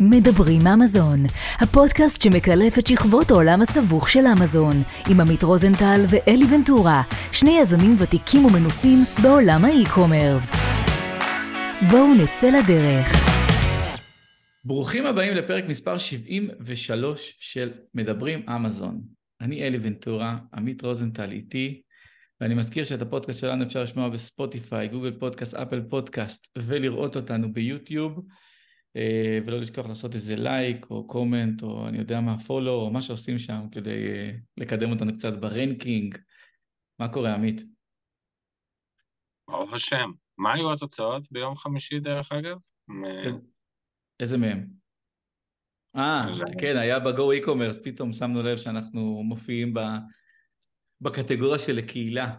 מדברים אמזון, הפודקאסט שמקלף את שכבות העולם הסבוך של אמזון, עם עמית רוזנטל ואלי ונטורה, שני יזמים ותיקים ומנוסים בעולם ה e-commerce. בואו נצא לדרך. ברוכים הבאים לפרק מספר 73 של מדברים אמזון. אני אלי ונטורה, עמית רוזנטל איתי, ואני מזכיר שאת הפודקאסט שלנו אפשר לשמוע בספוטיפיי, גוגל פודקאסט, אפל פודקאסט, ולראות אותנו ביוטיוב. אה, ולא לשכוח לעשות איזה לייק או comment או אני יודע מה, follow או מה שעושים שם כדי אה, לקדם אותנו קצת ב ranking. מה קורה, עמית? ברוך השם. מה היו התוצאות ביום חמישי, דרך אגב? איזה, איזה מהם? אה, כן, היה ב Go e-commerce, פתאום שמנו לב שאנחנו מופיעים ב... בקטגוריה של הקהילה.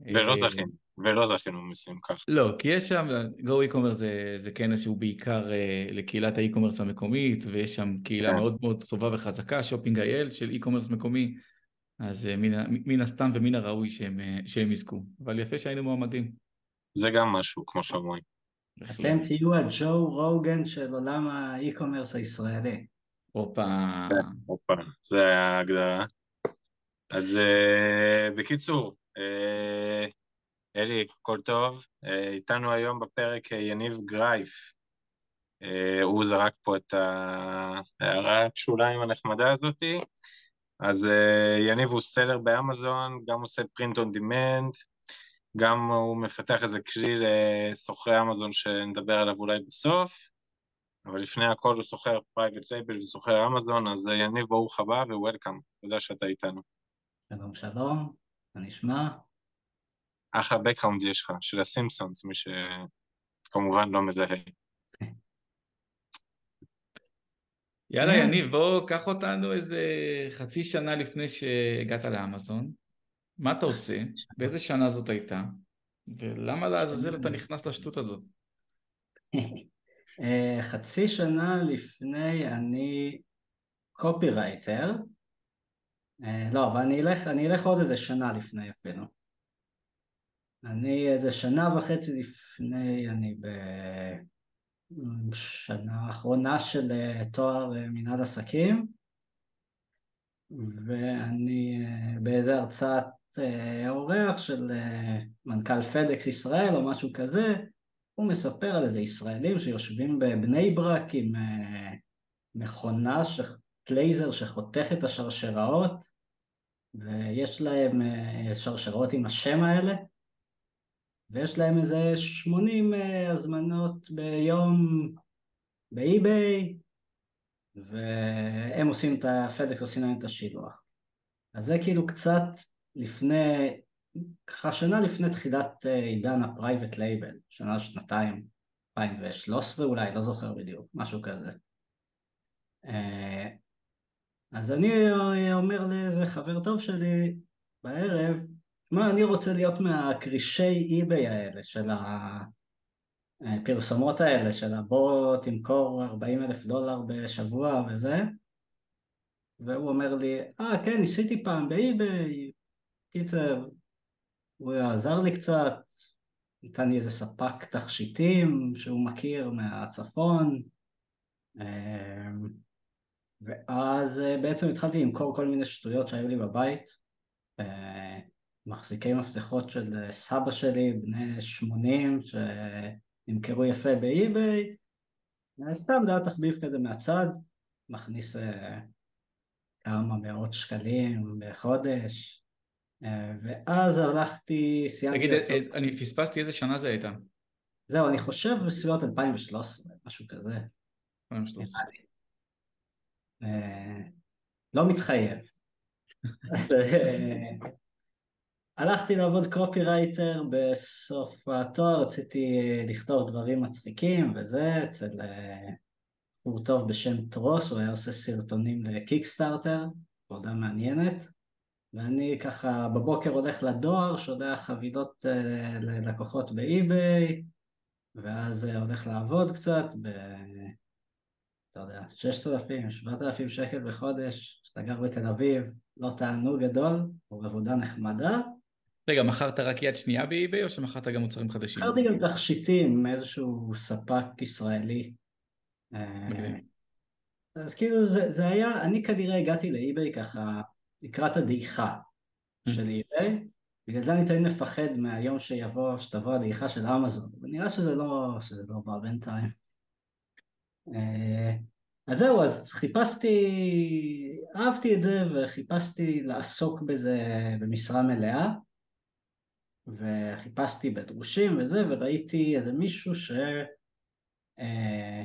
ולא אה, זכינו. ולא זכינו במיסים כך. לא, כי יש שם, Go e-commerce זה, זה כנס שהוא בעיקר uh, לקהילת ה e-commerce המקומית, ויש שם קהילה כן. מאוד מאוד טובה וחזקה, Shopping IL של e-commerce מקומי, אז uh, מן, מן הסתם ומן הראוי שהם, uh, שהם יזכו. אבל יפה שהיינו מועמדים. זה גם משהו, כמו שאומרים. אתם תהיו הג'ו רוגן של עולם ה e-commerce הישראלי. הופה. כן, הופה, זה ההגדרה. אז uh, בקיצור, uh, אלי, הכל טוב. אה, איתנו היום בפרק אה, יניב גרייף. אה, הוא זרק פה את ההערת שוליים הנחמדה הזאתי. אז יניב הוא seller באמזון, גם עושה print on demand, גם הוא מפתח איזה כלי לסוחרי אמזון שנדבר עליו אולי בסוף, אבל לפני הכל הוא סוחר private label וסוחר אמזון, אז יניב ברוך הבא ו welcome, תודה שאתה איתנו. שלום שלום, מה נשמע? אחלה בקראונד יש לך, של הסימפסונס, מי שכמובן לא מזהה. יאללה. יניב, בוא קח אותנו איזה חצי שנה לפני שהגעת לאמזון. מה אתה עושה? באיזה שנה זאת הייתה? ולמה לעזאזל אתה נכנס לשטות הזאת? אה, חצי שנה לפני אני קופירייטר. אה, לא, אבל אני אלך, אני אלך עוד איזה שנה לפני אפילו. אני איזה שנה וחצי לפני, אני בשנה האחרונה של אה, תואר אה, מנהל עסקים. ואני אה, באיזה הרצאת אורח של מנכ"ל פדקס ישראל או משהו כזה הוא מספר על איזה ישראלים שיושבים בבני ברק עם מכונה, לייזר שחותך את השרשראות ויש להם שרשראות עם השם האלה ויש להם איזה 80 אה, הזמנות ביום באי-ביי והם עושים את הפדקס עושים להם את השילוח אז זה כאילו קצת לפני, ככה שנה לפני תחילת אה, עידן ה private label, שנה שנתיים, 2013 אולי, לא זוכר בדיוק, משהו כזה. אה, אז אני אומר לאיזה חבר טוב שלי בערב, מה, אני רוצה להיות מהקרישי אי-ביי האלה של הפרסומות האלה של בוא תמכור 40 אלף דולר בשבוע וזה. והוא אומר לי, אה כן ניסיתי פעם באי-ביי קיצר הוא עזר לי קצת נתן לי איזה ספק תכשיטים שהוא מכיר מהצפון. אמ, ואז אה, בעצם התחלתי למכור כל מיני שטויות שהיו לי בבית. אה, מחזיקי מפתחות של אה, סבא שלי, בני 80, שנמכרו יפה באי-ביי, סתם זה היה תחביב כזה מהצד, מכניס אה, כמה מאות שקלים בחודש, אה, ואז הלכתי, סיימתי... תגיד, אותו... אני פספסתי איזה שנה זה הייתה. זהו, אני חושב בסביבות 2013, משהו כזה. 2013. לא מתחייב. הלכתי לעבוד קופירייטר בסוף התואר, רציתי לכתוב דברים מצחיקים וזה, אצל אה, טוב בשם טרוס, הוא היה עושה סרטונים לקיקסטארטר, עבודה מעניינת, ואני ככה בבוקר הולך לדואר, שולח חבילות אה, ללקוחות באי-ביי, ואז אה, הולך לעבוד קצת ב... אתה יודע, 6,000, 7,000 שקל בחודש, כשאתה גר בתל אביב, לא תענוג גדול, או עבודה נחמדה, רגע, מכרת רק יד שנייה באי-ביי או שמכרת גם מוצרים חדשים? מכרתי גם תכשיטים מאיזשהו ספק ישראלי אה. אז כאילו זה, זה היה, אני כנראה הגעתי לאיביי ככה לקראת הדעיכה של איביי, בגלל זה אני תמיד מפחד מהיום שיבוא, שתבוא הדעיכה של אמזון, ונראה שזה לא, שזה לא בא בינתיים. אה, אז זהו, אז חיפשתי, אהבתי את זה וחיפשתי לעסוק בזה במשרה מלאה, וחיפשתי בדרושים וזה, וראיתי איזה מישהו ש... אה,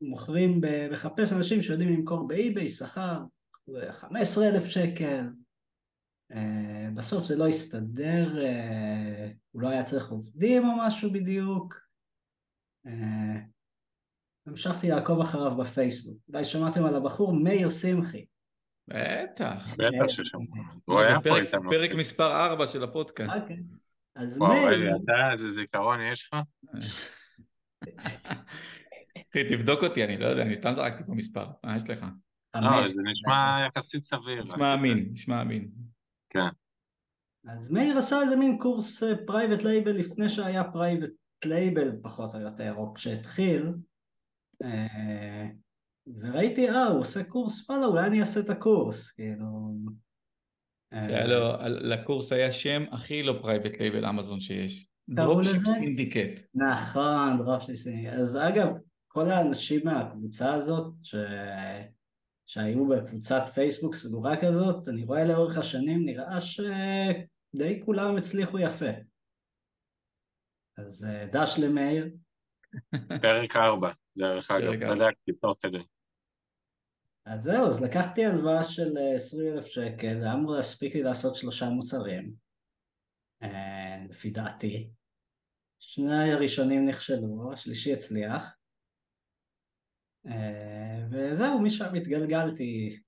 מוכרים, מחפש אנשים שיודעים למכור באי-ביי שכר 15 אלף שקל, אה, בסוף זה לא הסתדר, אה, הוא לא היה צריך עובדים או משהו בדיוק. המשכתי לעקוב אחריו בפייסבוק. אולי שמעתם על הבחור מאיר שמחי. בטח. בטח ששם. הוא היה פה איתנו. פרק מספר 4 של הפודקאסט. אוקיי. אז אלי, אתה, איזה זיכרון יש לך? אחי, תבדוק אותי, אני לא יודע, אני סתם זרקתי פה מספר. מה יש לך? לא. זה נשמע יחסית סביר. נשמע אמין, נשמע אמין. כן. אז מאיר עשה איזה מין קורס private label לפני שהיה private label פחות או יותר, או כשהתחיל. אה, וראיתי, אה, הוא עושה קורס, וואלה, אולי אני אעשה את הקורס, כאילו... אה, שהיה לו, לקורס היה שם הכי לא private label אמזון שיש. dropship? סינדיקט. נכון, drop של סיני. אז אגב, כל האנשים מהקבוצה הזאת, ש... שהיו בקבוצת פייסבוק סגורה כזאת, אני רואה לאורך השנים, נראה שדי כולם הצליחו יפה. אז אה, דש למאיר, פרק 4, דרך אגב. בדקתי תוך כדי. אז זהו, אז לקחתי הלוואה של 20 אלף שקל, זה היה אמור להספיק לי לעשות שלושה מוצרים, אה, לפי דעתי. שני הראשונים נכשלו, השלישי הצליח. אה, וזהו, משם התגלגלתי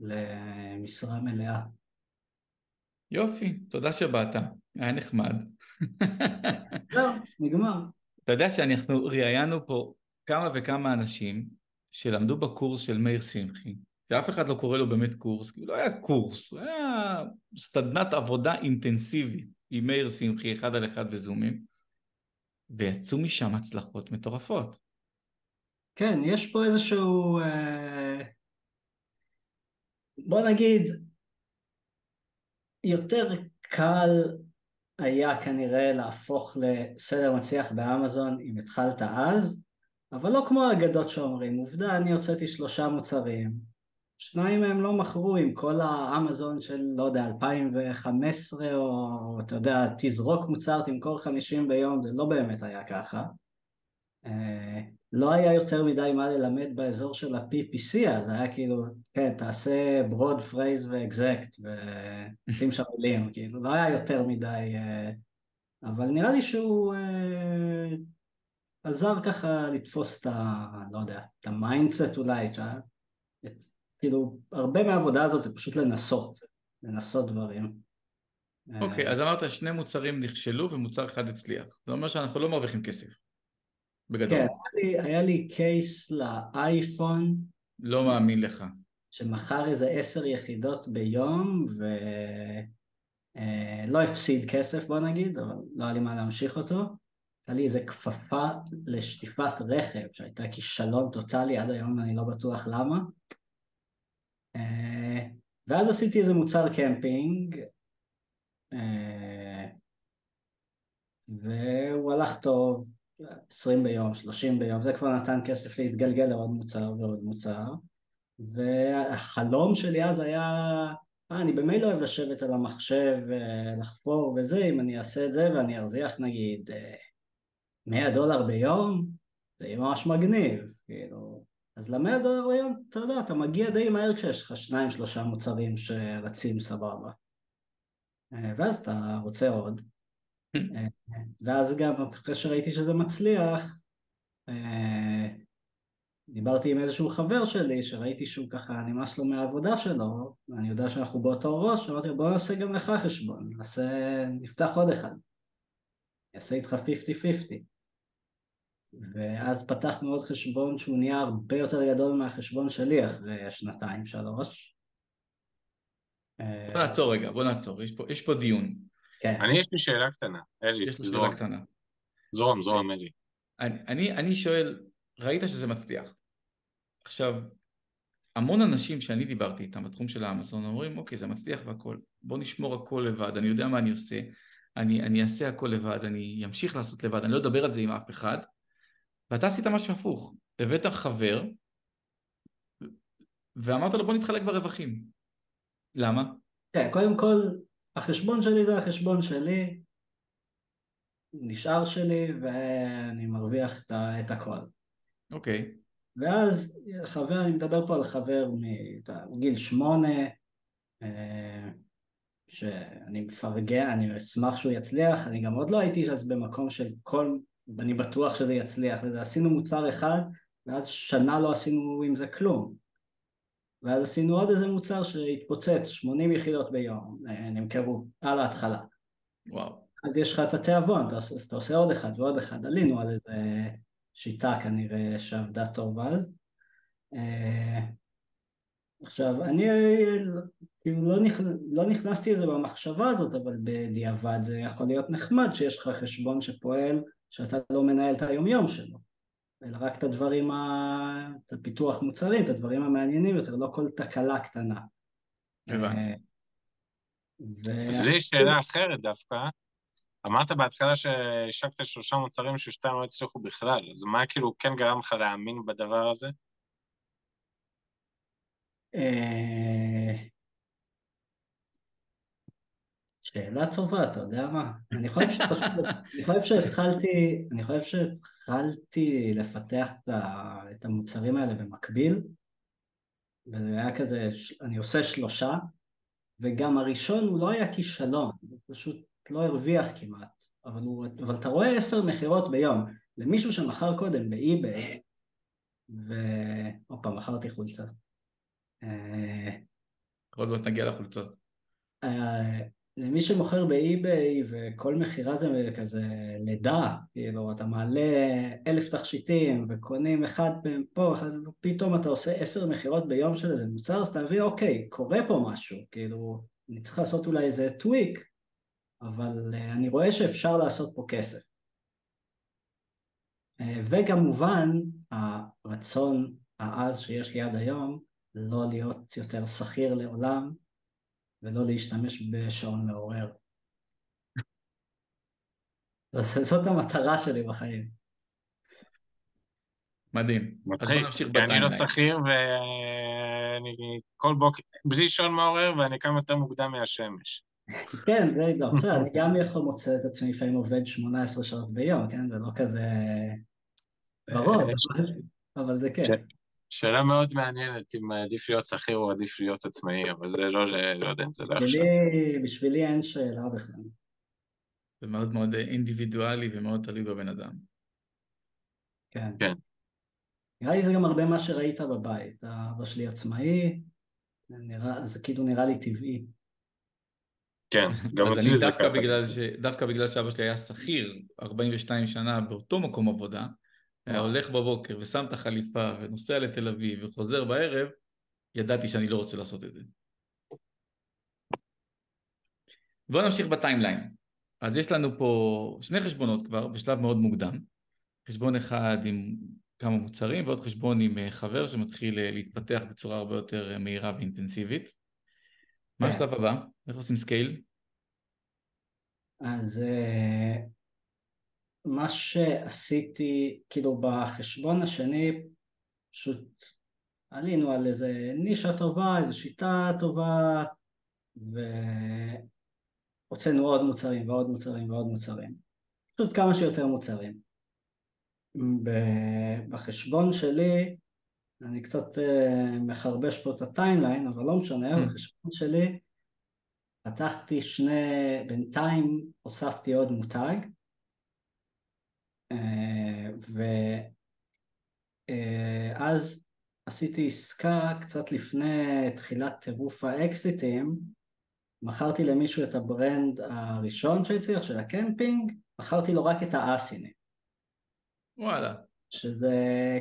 למשרה מלאה. יופי, תודה שבאת, היה נחמד. זהו, נגמר. אתה יודע שאנחנו ראיינו פה כמה וכמה אנשים שלמדו בקורס של מאיר שמחי, שאף אחד לא קורא לו באמת קורס, כי הוא לא היה קורס, הוא היה סדנת עבודה אינטנסיבית עם מאיר שמחי, אחד על אחד בזומים, ויצאו משם הצלחות מטורפות. כן, יש פה איזשהו... אה, בוא נגיד, יותר קל היה כנראה להפוך לסדר מצליח באמזון אם התחלת אז, אבל לא כמו האגדות שאומרים. עובדה, אני הוצאתי שלושה מוצרים, שניים מהם לא מכרו עם כל האמזון של, לא יודע, 2015, או אתה יודע, תזרוק מוצר, תמכור 50 ביום, זה לא באמת היה ככה. אה, לא היה יותר מדי מה ללמד באזור של ה-PPC, אז היה כאילו, כן, תעשה broad phrase ו exact ושים שם מילים, כאילו, לא היה יותר מדי, אה, אבל נראה לי שהוא אה, עזר ככה לתפוס את ה... לא יודע, את ה mindset אולי, את, ה- את, כאילו, הרבה מהעבודה הזאת זה פשוט לנסות, לנסות דברים. אה, אוקיי, אז אמרת שני מוצרים נכשלו ומוצר אחד הצליח. זה אומר שאנחנו לא מרוויחים כסף. בגדול. כן, היה לי, היה לי קייס לאייפון, לא מאמין לך. שמכר איזה עשר יחידות ביום ולא הפסיד כסף בוא נגיד, אבל לא היה לי מה להמשיך אותו. הייתה לי איזה כפפה לשטיפת רכב שהייתה כישלון טוטאלי, עד היום אני לא בטוח למה. אה, ואז עשיתי איזה מוצר קמפינג, אה, והוא הלך טוב, 20 ביום, 30 ביום, זה כבר נתן כסף להתגלגל לעוד מוצר ועוד מוצר. והחלום שלי אז היה, אה, אני במילא אוהב לשבת על המחשב, אה, לחפור וזה, אם אני אעשה את זה ואני ארוויח נגיד אה, 100 דולר ביום, זה יהיה ממש מגניב, כאילו. אז ל-100 דולר ביום, אתה יודע, אתה מגיע די מהר כשיש לך שניים שלושה מוצרים שרצים סבבה. אה, ואז אתה רוצה עוד. אה, ואז גם אחרי שראיתי שזה מצליח, אה, דיברתי עם איזשהו חבר שלי שראיתי שהוא ככה נמאס לו מהעבודה שלו ואני יודע שאנחנו באותו ראש, אמרתי לו בוא נעשה גם לך חשבון, נעשה, נפתח עוד אחד, נעשה איתך 50-50 ואז פתחנו עוד חשבון שהוא נהיה הרבה יותר גדול מהחשבון שלי אחרי שנתיים שלוש בוא נעצור רגע, בוא נעצור, יש פה, יש פה דיון. כן, אני, יש לי שאלה קטנה. אלי, יש לי זרום, שאלה קטנה. זרום, זרום, אלי. אני, אני, אני שואל, ראית שזה מצליח. עכשיו, המון אנשים שאני דיברתי איתם בתחום של האמזון אומרים, אוקיי, זה מצליח והכל, בוא נשמור הכל לבד, אני יודע מה אני עושה, אני, אני אעשה הכל לבד, אני אמשיך לעשות לבד, אני לא אדבר על זה עם אף אחד, ואתה עשית משהו הפוך, הבאת חבר, ואמרת לו בוא נתחלק ברווחים. למה? כן, קודם כל, החשבון שלי זה החשבון שלי, נשאר שלי ואני מרוויח את, את הכל. אוקיי. ואז חבר, אני מדבר פה על חבר מגיל שמונה, אה, שאני מפרגן, אני אשמח שהוא יצליח, אני גם עוד לא הייתי אז במקום של כל, אני בטוח שזה יצליח, וזה עשינו מוצר אחד, ואז שנה לא עשינו עם זה כלום. ואז עשינו עוד איזה מוצר שהתפוצץ, 80 יחידות ביום, אה, נמכרו על ההתחלה. וואו. אז יש לך את התיאבון, אתה, אתה עושה עוד אחד ועוד אחד, עלינו על איזה שיטה כנראה שעבדה טוב אז. אה, עכשיו, אני כאילו לא, נכ... לא נכנסתי לזה במחשבה הזאת, אבל בדיעבד זה יכול להיות נחמד שיש לך חשבון שפועל, שאתה לא מנהל את היומיום שלו, אלא רק את הדברים, ה... את הפיתוח מוצרים, את הדברים המעניינים יותר, לא כל תקלה קטנה. הבנתי. אה, ו... לי שאלה אחרת דווקא. אמרת בהתחלה שהשקת שלושה מוצרים ששתיים לא הצליחו בכלל, אז מה כאילו כן גרם לך להאמין בדבר הזה? אה, שאלה טובה, אתה יודע מה? אני חושב שפשוט, אני חושב שהתחלתי, אני חושב שהתחלתי לפתח את המוצרים האלה במקביל, וזה היה כזה, אני עושה שלושה, וגם הראשון הוא לא היה כישלון, הוא פשוט לא הרוויח כמעט, אבל, הוא, אבל אתה רואה עשר מכירות ביום, למישהו שמכר קודם באי-ביי, ועוד פעם, מכרתי חולצה. אה, עוד מעט נגיע לחולצות. אה, למי שמוכר באי-ביי וכל מכירה זה כזה לידה, כאילו אתה מעלה אלף תכשיטים וקונים אחד פה, אחד, פתאום אתה עושה עשר מכירות ביום של איזה מוצר, אז אתה מבין אוקיי, קורה פה משהו, כאילו אני צריך לעשות אולי איזה טוויק, אבל אה, אני רואה שאפשר לעשות פה כסף. וכמובן הרצון העז שיש לי עד היום לא להיות יותר שכיר לעולם ולא להשתמש בשעון מעורר. זאת המטרה שלי בחיים. מדהים. כי אני לא שכיר ואני כל בוקר, בלי שעון מעורר ואני קם יותר מוקדם מהשמש. כן, זה לא, בסדר, אני גם יכול מוצא את עצמי לפעמים עובד 18 שעות ביום, כן? זה לא כזה ורוד, אבל זה כן. שאלה מאוד מעניינת אם עדיף להיות שכיר או עדיף להיות עצמאי, אבל זה לא, לא יודע אם זה לא עכשיו. בשבילי אין שאלה בכלל. זה מאוד מאוד אינדיבידואלי ומאוד תלוי בבן אדם. כן. כן. נראה לי זה גם הרבה מה שראית בבית. האבא שלי עצמאי, נראה, זה כאילו נראה לי טבעי. כן, גם אצלי זה ככה. דווקא בגלל שאבא שלי היה שכיר 42 שנה באותו מקום עבודה, הולך בבוקר ושם את החליפה ונוסע לתל אביב וחוזר בערב, ידעתי שאני לא רוצה לעשות את זה. בואו נמשיך בטיימליין. אז יש לנו פה שני חשבונות כבר בשלב מאוד מוקדם. חשבון אחד עם כמה מוצרים ועוד חשבון עם אה, חבר שמתחיל אה, להתפתח בצורה הרבה יותר אה, מהירה ואינטנסיבית. מה. השלב הבא? איך עושים scale? אז מה שעשיתי, כאילו בחשבון השני, פשוט עלינו על איזה נישה טובה, איזו שיטה טובה, והוצאנו עוד מוצרים ועוד מוצרים ועוד מוצרים. פשוט כמה שיותר מוצרים. בחשבון שלי, אני קצת אה, מחרבש פה את ה timeline, אבל לא משנה, אממ. בחשבון שלי פתחתי שני, בינתיים הוספתי עוד מותג, ואז עשיתי עסקה קצת לפני תחילת טירוף האקזיטים, מכרתי למישהו את ה brand הראשון שהצליח, של הקמפינג, מכרתי לו רק את ה ASIN ים. וואלה. שזה,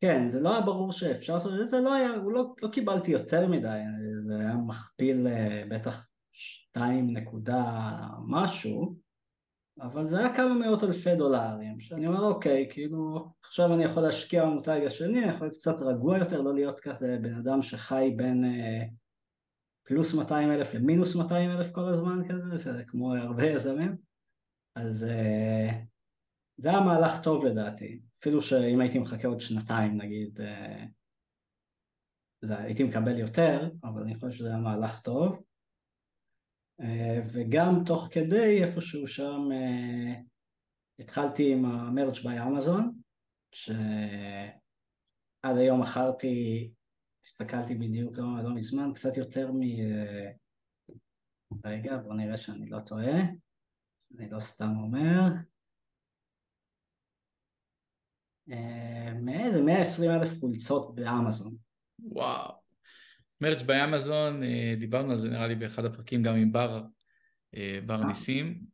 כן, זה לא היה ברור שאפשר לעשות את זה, לא היה, לא, לא קיבלתי יותר מדי, זה היה מכפיל אה, בטח שתיים נקודה משהו, אבל זה היה כמה מאות אלפי דולרים, שאני אומר אוקיי, כאילו עכשיו אני יכול להשקיע במותג השני, אני יכול להיות קצת רגוע יותר, לא להיות כזה בן אדם שחי בין אה, פלוס 200 אלף למינוס 200 אלף כל הזמן כזה, שזה כמו הרבה יזמים, אז אה, זה היה מהלך טוב לדעתי, אפילו שאם הייתי מחכה עוד שנתיים נגיד, אה, זה, הייתי מקבל יותר, אבל אני חושב שזה היה מהלך טוב. אה, וגם תוך כדי איפשהו שם אה, התחלתי עם המרץ' ביי אמזון, שעד היום מכרתי, הסתכלתי בדיוק לא, לא מזמן, קצת יותר מ... אה, רגע, בוא נראה שאני לא טועה, אני לא סתם אומר. מאיזה 120 אלף חולצות באמזון. וואו. Merch באמזון, אה, דיברנו על זה נראה לי באחד הפרקים גם עם בר, אה, בר אה. ניסים.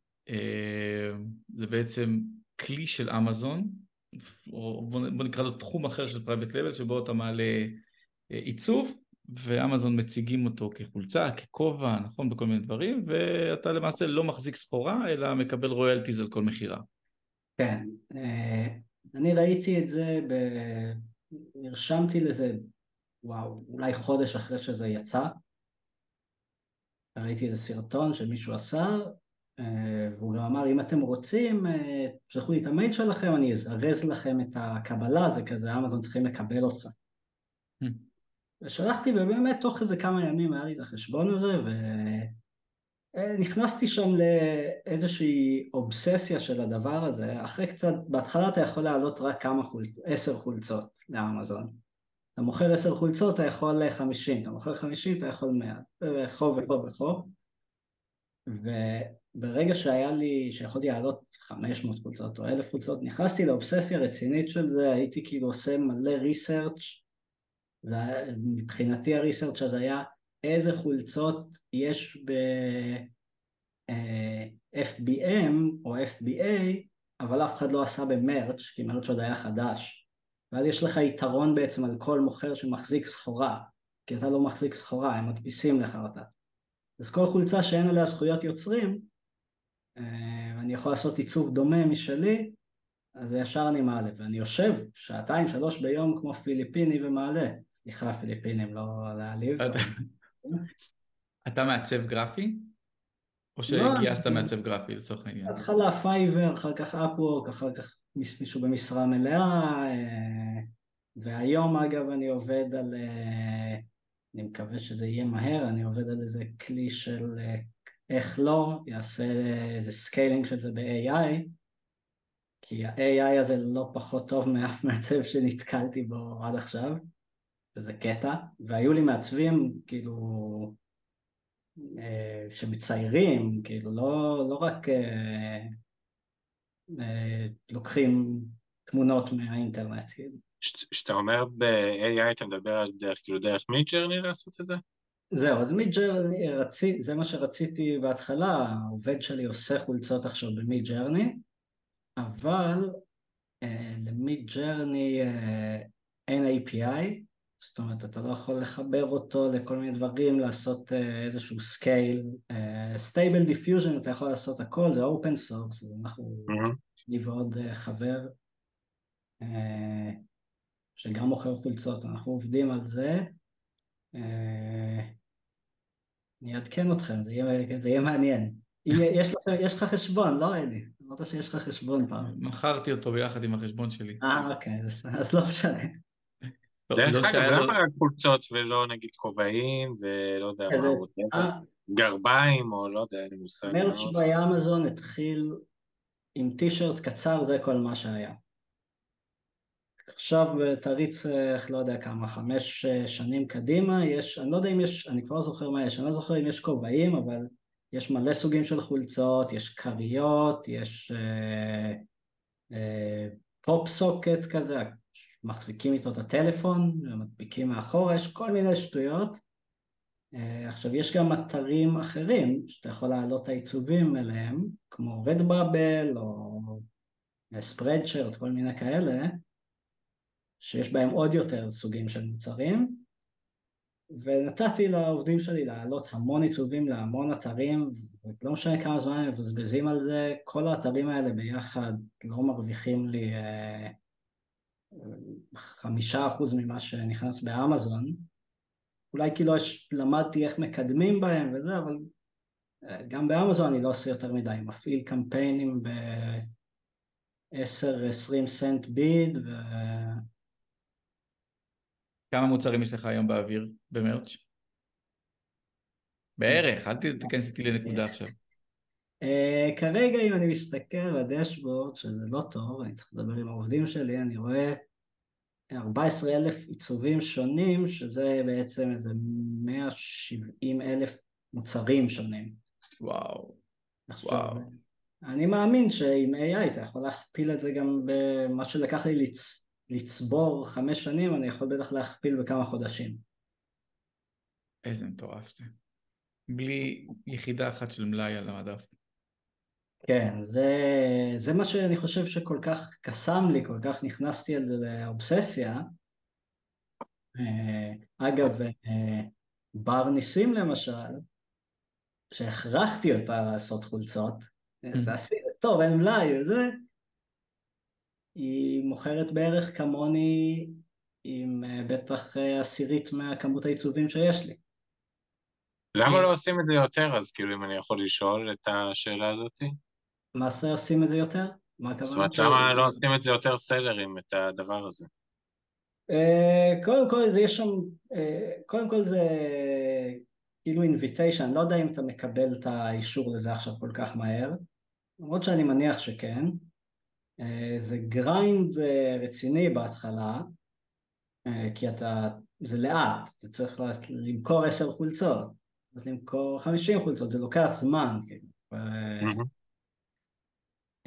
זה בעצם כלי של אמזון, או בוא נקרא לו תחום אחר של private label, שבו אתה מעלה עיצוב, ואמזון מציגים אותו כחולצה, ככובע, נכון, בכל מיני דברים, ואתה למעשה לא מחזיק סחורה, אלא מקבל רויאלטיז על כל מכירה. כן, אני ראיתי את זה, ב... נרשמתי לזה וואו, אולי חודש אחרי שזה יצא, ראיתי איזה סרטון שמישהו עשה, אה, והוא גם אמר, אם אתם רוצים, אה, תשלחו לי את המייל שלכם, אני אזרז לכם את הקבלה, זה כזה, אמזון צריכים לקבל אותך. Hmm. ושלחתי, ובאמת תוך איזה כמה ימים היה לי את החשבון הזה, ונכנסתי אה, שם לאיזושהי אובססיה של הדבר הזה, אחרי קצת, בהתחלה אתה יכול להעלות רק כמה חולצות, עשר חולצות לאמזון. אתה מוכר עשר חולצות, אתה יכול חמישים, אתה מוכר חמישים, אתה יכול מאה, וכו וכו וכו. וברגע שהיה לי, שיכולתי לעלות 500 חולצות או אלף חולצות, נכנסתי לאובססיה רצינית של זה, הייתי כאילו עושה מלא ריסרצ' זה מבחינתי הריסרצ' הזה היה איזה חולצות יש ב-FBM או FBA, אבל אף אחד לא עשה במרץ', כי מרץ' עוד היה חדש. ואז יש לך יתרון בעצם על כל מוכר שמחזיק סחורה, כי אתה לא מחזיק סחורה, הם מדפיסים לך אותה. אז כל חולצה שאין עליה זכויות יוצרים, אה, ואני יכול לעשות עיצוב דומה משלי, אז ישר אני מעלה, ואני יושב שעתיים שלוש ביום כמו פיליפיני ומעלה. סליחה פיליפינים, לא להעליב. אתה מעצב גרפי? או לא, שגייסת מעצב גרפי לצורך העניין? בהתחלה Fiverr, אחר כך Upwork, אחר כך מישהו במשרה מלאה, אה, והיום אגב אני עובד על, אה, אני מקווה שזה יהיה מהר, אני עובד על איזה כלי של אה, איך לא, יעשה איזה scaling של זה ב-AI, כי ה-AI הזה לא פחות טוב מאף מעצב שנתקלתי בו עד עכשיו, וזה קטע, והיו לי מעצבים כאילו שמציירים, כאילו לא, לא רק לוקחים תמונות מהאינטרנט. כשאתה אומר ב-AI אתה מדבר על דרך, כאילו דרך Midjourney לעשות את זה? זהו, אז Midjourney, זה מה שרציתי בהתחלה, העובד שלי עושה חולצות עכשיו ב Midjourney, אבל אה, ל Midjourney אה, אין API, זאת אומרת, אתה לא יכול לחבר אותו לכל מיני דברים, לעשות אה, איזשהו scale. Stable Diffusion אתה יכול לעשות הכל, זה open source, אז אנחנו, אני ועוד אה, חבר, אה, שגם מוכר חולצות, אנחנו עובדים על זה. אני אעדכן אתכם, זה יהיה, זה יהיה מעניין. יש, לך, יש לך חשבון, לא אלי? אמרת שיש לך חשבון פעם. מכרתי אותו ביחד עם החשבון שלי. אה, אוקיי, אז, אז לא משנה. לא, דרך לא אגב, למה רק חולצות ולא נגיד כובעים ולא יודע מה, אה. גרביים או לא יודע, אין לי מושג. מרץ' באמזון התחיל עם טישרט קצר, זה כל מה שהיה. עכשיו תריץ, איך לא יודע כמה, חמש אה, שנים קדימה, יש, אני לא יודע אם יש, אני כבר לא זוכר מה יש, אני לא זוכר אם יש כובעים, אבל יש מלא סוגים של חולצות, יש כריות, יש אה, אה, פופ סוקט כזה, מחזיקים איתו את הטלפון ומדביקים מאחורה, יש כל מיני שטויות. אה, עכשיו יש גם אתרים אחרים שאתה יכול להעלות את העיצובים אליהם, כמו רדבאבל או ספרדשרט, כל מיני כאלה, שיש בהם עוד יותר סוגים של מוצרים. ונתתי לעובדים שלי להעלות המון עיצובים להמון אתרים, ולא משנה כמה זמן הם מבזבזים על זה, כל האתרים האלה ביחד לא מרוויחים לי אה, חמישה אחוז ממה שנכנס באמזון. אולי כי לא למדתי איך מקדמים בהם וזה, אבל אה, גם באמזון אני לא עושה יותר מדי, מפעיל קמפיינים ב-10-20 סנט ביד ו... כמה מוצרים יש לך היום באוויר במרץ'? בערך, אל תיכנס איתי לנקודה עכשיו. Uh, כרגע אם אני מסתכל על הדשבורד, שזה לא טוב, אני צריך לדבר עם העובדים שלי, אני רואה 14 אלף עיצובים שונים, שזה בעצם איזה 170 אלף מוצרים שונים. וואו, עכשיו, וואו. אני מאמין שעם AI אתה יכול להכפיל את זה גם במה שלקח לי לצ... לצבור חמש שנים, אני יכול בטח להכפיל בכמה חודשים. איזה מטורף זה. בלי יחידה אחת של מלאי על המדף. כן, זה, זה מה שאני חושב שכל כך קסם לי, כל כך נכנסתי על זה לאובססיה. אה, אגב, אה, בר ניסים למשל, שהכרחתי אותה לעשות חולצות. זה עשי, זה טוב, אין מלאי וזה, היא מוכרת בערך כמוני עם אה, בטח עשירית מהכמות העיצובים שיש לי. למה לא עושים את זה יותר אז, כאילו, אם אני יכול לשאול את השאלה הזאתי? זה עושים את זה יותר? מה הכוונה? זאת אומרת, למה לא עושים את זה יותר סלרים, את הדבר הזה? אה, קודם כל זה יש שם, אה, קודם כל זה כאילו invitation, לא יודע אם אתה מקבל את האישור לזה עכשיו כל כך מהר, למרות שאני מניח שכן. אה, זה grind רציני בהתחלה, כי אתה, זה לאט, אתה צריך למכור עשר חולצות, אז למכור חמישים חולצות, זה לוקח זמן, כאילו.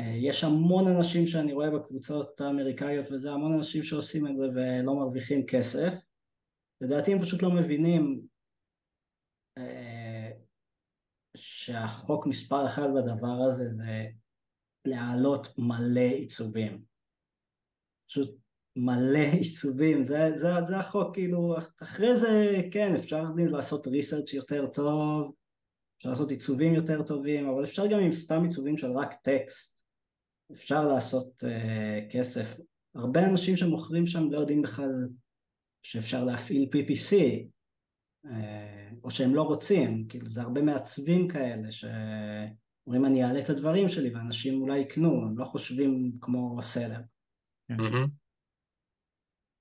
אה, יש המון אנשים שאני רואה בקבוצות האמריקאיות וזה, המון אנשים שעושים את זה ולא מרוויחים כסף. לדעתי הם פשוט לא מבינים אה, שהחוק מספר אחד בדבר הזה זה להעלות מלא עיצובים. פשוט מלא עיצובים, זה, זה, זה החוק, כאילו, אחרי זה כן, אפשר לעשות ריסרצ' יותר טוב, אפשר לעשות עיצובים יותר טובים, אבל אפשר גם עם סתם עיצובים של רק טקסט. אפשר לעשות uh, כסף. הרבה אנשים שמוכרים שם לא יודעים בכלל שאפשר להפעיל PPC, uh, אה, או שהם לא רוצים, כאילו זה הרבה מעצבים כאלה שאומרים אני אעלה את הדברים שלי ואנשים אולי יקנו, הם לא חושבים כמו סלר. Mm-hmm.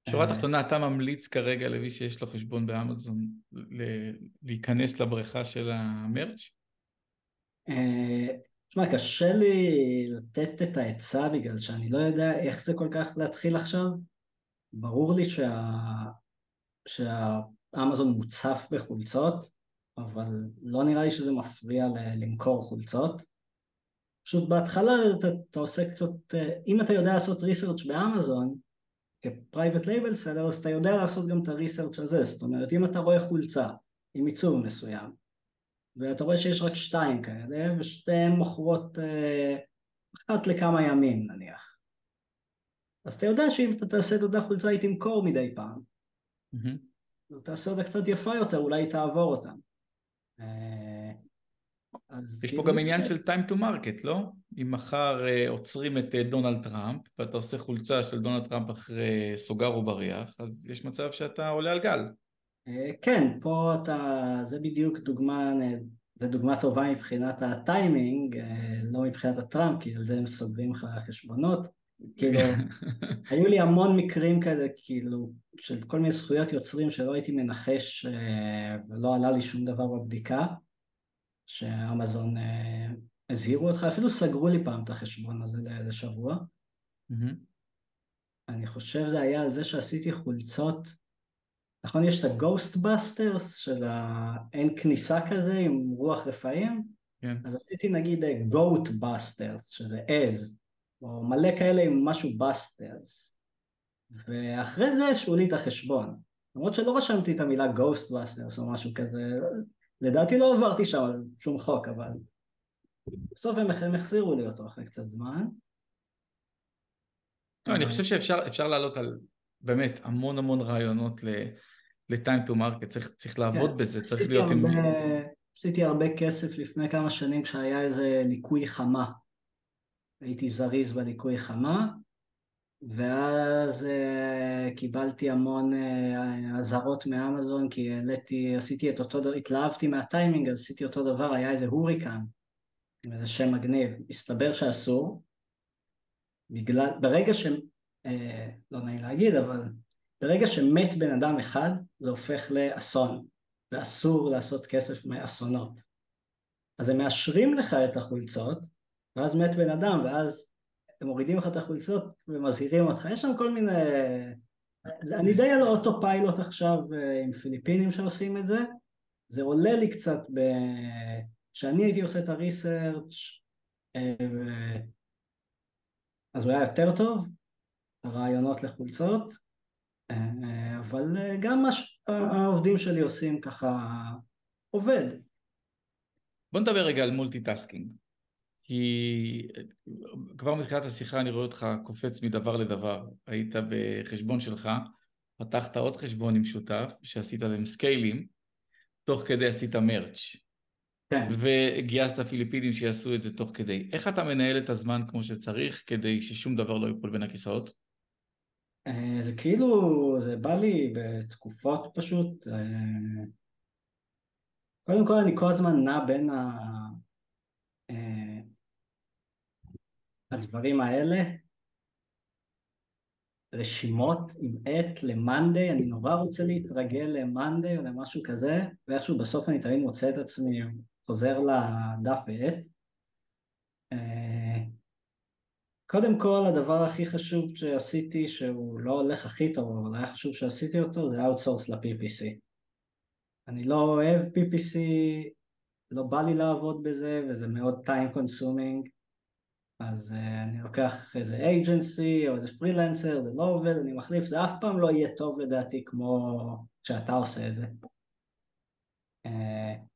שורה אה, תחתונה, אתה ממליץ כרגע למי שיש לו חשבון באמזון להיכנס לבריכה של המרץ'? תשמע, קשה לי לתת את העצה בגלל שאני לא יודע איך זה כל כך להתחיל עכשיו. ברור לי שה... שהאמזון מוצף בחולצות, אבל לא נראה לי שזה מפריע ל... למכור חולצות. פשוט בהתחלה אתה, אתה עושה קצת, אם אתה יודע לעשות research באמזון, כ private label seller, אז אתה יודע לעשות גם את ה research הזה, זאת אומרת, אם אתה רואה חולצה עם עיצוב מסוים, ואתה רואה שיש רק שתיים כאלה, ושתיהן מוכרות אה, אחת לכמה ימים נניח. אז אתה יודע שאם אתה תעשה את אותה חולצה היא תמכור מדי פעם. Mm-hmm. תעשה אותה קצת יפה יותר, אולי היא תעבור אותה. אה, יש פה כאילו גם עניין של time to market, לא? אם מחר אה, עוצרים את אה, דונלד טראמפ ואתה עושה חולצה של דונלד טראמפ אחרי סוגר ובריח, אז יש מצב שאתה עולה על גל. אה, כן, פה אתה, זה בדיוק דוגמה, זה דוגמה טובה מבחינת הטיימינג, אה, לא מבחינת הטראמפ, כי על זה הם סוגרים לך חשבונות. כאילו, היו לי המון מקרים כאלה, כאילו, של כל מיני זכויות יוצרים שלא הייתי מנחש אה, ולא עלה לי שום דבר בבדיקה, שאמזון הזהירו אותך, אפילו סגרו לי פעם את החשבון הזה לאיזה שבוע. אני חושב זה היה על זה שעשיתי חולצות נכון, יש את ה-Ghostbusters של האין כניסה כזה עם רוח רפאים? כן. אז עשיתי נגיד Goatbusters, שזה עז, או מלא כאלה עם משהו Busters. ואחרי זה השעו לי את החשבון. למרות שלא רשמתי את המילה Ghostbusters או משהו כזה, לדעתי לא עברתי שם שום חוק, אבל בסוף הם החזירו לי אותו אחרי קצת זמן. לא, אני חושב שאפשר לעלות על באמת המון המון רעיונות ל-time to market, צריך, צריך לעבוד כן, בזה, צריך להיות עם... הרבה, עשיתי הרבה כסף לפני כמה שנים כשהיה איזה ליקוי חמה. הייתי זריז בליקוי חמה, ואז uh, קיבלתי המון uh, אזהרות מאמזון כי העליתי, עשיתי את אותו דבר, התלהבתי מהטיימינג, אז עשיתי אותו דבר, היה איזה הוריקן עם איזה שם מגניב, הסתבר שאסור, בגלל, ברגע ש... uh, לא נעים להגיד, אבל ברגע שמת בן אדם אחד זה הופך לאסון, ואסור לעשות כסף מאסונות. אז הם מאשרים לך את החולצות, ואז מת בן אדם, ואז הם מורידים לך את החולצות ומזהירים אותך, יש שם כל מיני... אני די על אוטו פיילוט עכשיו אה, עם פיליפינים שעושים את זה, זה עולה לי קצת ב... כשאני הייתי עושה את ה research אה, אז הוא היה יותר טוב, הרעיונות לחולצות, אבל גם מה שהעובדים שלי עושים ככה עובד. בוא נדבר רגע על multitasking. כי כבר מתחילת השיחה אני רואה אותך קופץ מדבר לדבר. היית בחשבון שלך, פתחת עוד חשבון עם שותף, שעשית להם סקיילים, תוך כדי עשית מרץ'. כן. וגייסת פיליפינים שיעשו את זה תוך כדי. איך אתה מנהל את הזמן כמו שצריך כדי ששום דבר לא ייפול בין הכיסאות? אה, זה כאילו, זה בא לי בתקופות פשוט. אה, קודם כל אני כל הזמן נע בין ה... אה, הדברים האלה, רשימות עם עט ל Monday, אני נורא רוצה להתרגל ל Monday או למשהו כזה, ואיכשהו בסוף אני תמיד מוצא את עצמי חוזר לדף ועט. קודם כל הדבר הכי חשוב שעשיתי שהוא לא הולך הכי טוב אבל היה חשוב שעשיתי אותו זה outsource ל-PPC אני לא אוהב PPC, לא בא לי לעבוד בזה וזה מאוד time consuming אז uh, אני לוקח איזה agency או איזה פרילנסר, זה לא עובד, אני מחליף, זה אף פעם לא יהיה טוב לדעתי כמו שאתה עושה את זה. Uh,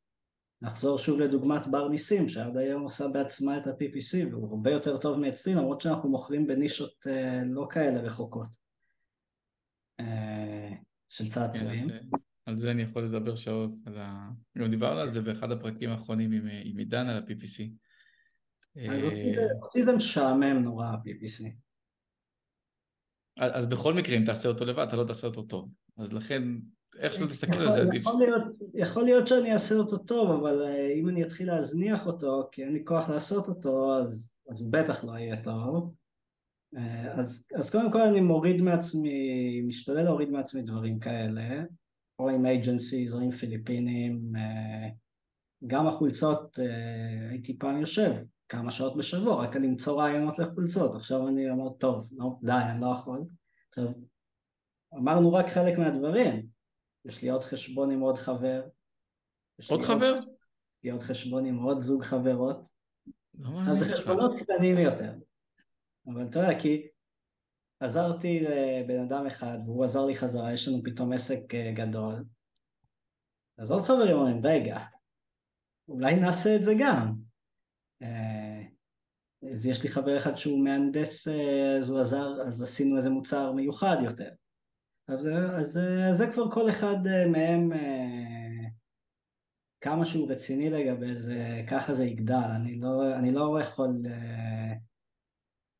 נחזור שוב לדוגמת בר ניסים שעד היום עושה בעצמה את ה-PPC והוא הרבה יותר טוב מאצלי למרות שאנחנו מוכרים בנישות uh, לא כאלה רחוקות uh, של צעצועים. כן, על זה אני יכול לדבר שעות, גם דיברנו על זה באחד הפרקים האחרונים עם עידן על ה-PPC. אז אותי זה משעמם נורא ה-PPC. אז בכל מקרה אם תעשה אותו לבד אתה לא תעשה אותו טוב, אז לכן איך שלא תסתכל על זה עדיף. יכול להיות, יכול להיות שאני אעשה אותו טוב אבל אה, אם אני אתחיל להזניח אותו כי אין לי כוח לעשות אותו אז, אז הוא בטח לא יהיה טוב. אה, אז, אז קודם כל אני מוריד מעצמי, משתדל להוריד מעצמי דברים כאלה, או עם agencies או עם פיליפינים, אה, גם החולצות הייתי פעם יושב כמה שעות בשבוע רק על למצוא רעיונות לחולצות, עכשיו אני אומר טוב, לא, די, אני לא יכול. עכשיו, אמרנו רק חלק מהדברים, יש לי עוד חשבון עם עוד חבר. עוד חבר? יש לי עוד חשבון עם עוד זוג חברות. לא אז זה חשבונות קטנים יותר. אבל אתה יודע, כי עזרתי לבן אדם אחד והוא עזר לי חזרה, יש לנו פתאום עסק אה, גדול. אז עוד חברים אומרים, רגע, אולי נעשה את זה גם. אה, אז יש לי חבר אחד שהוא מהנדס, אה, אז הוא עזר, אז עשינו איזה מוצר מיוחד יותר. אז, אז, אז זה כבר כל אחד אה, מהם כמה שהוא רציני לגבי זה, ככה זה יגדל. אני לא, אני לא יכול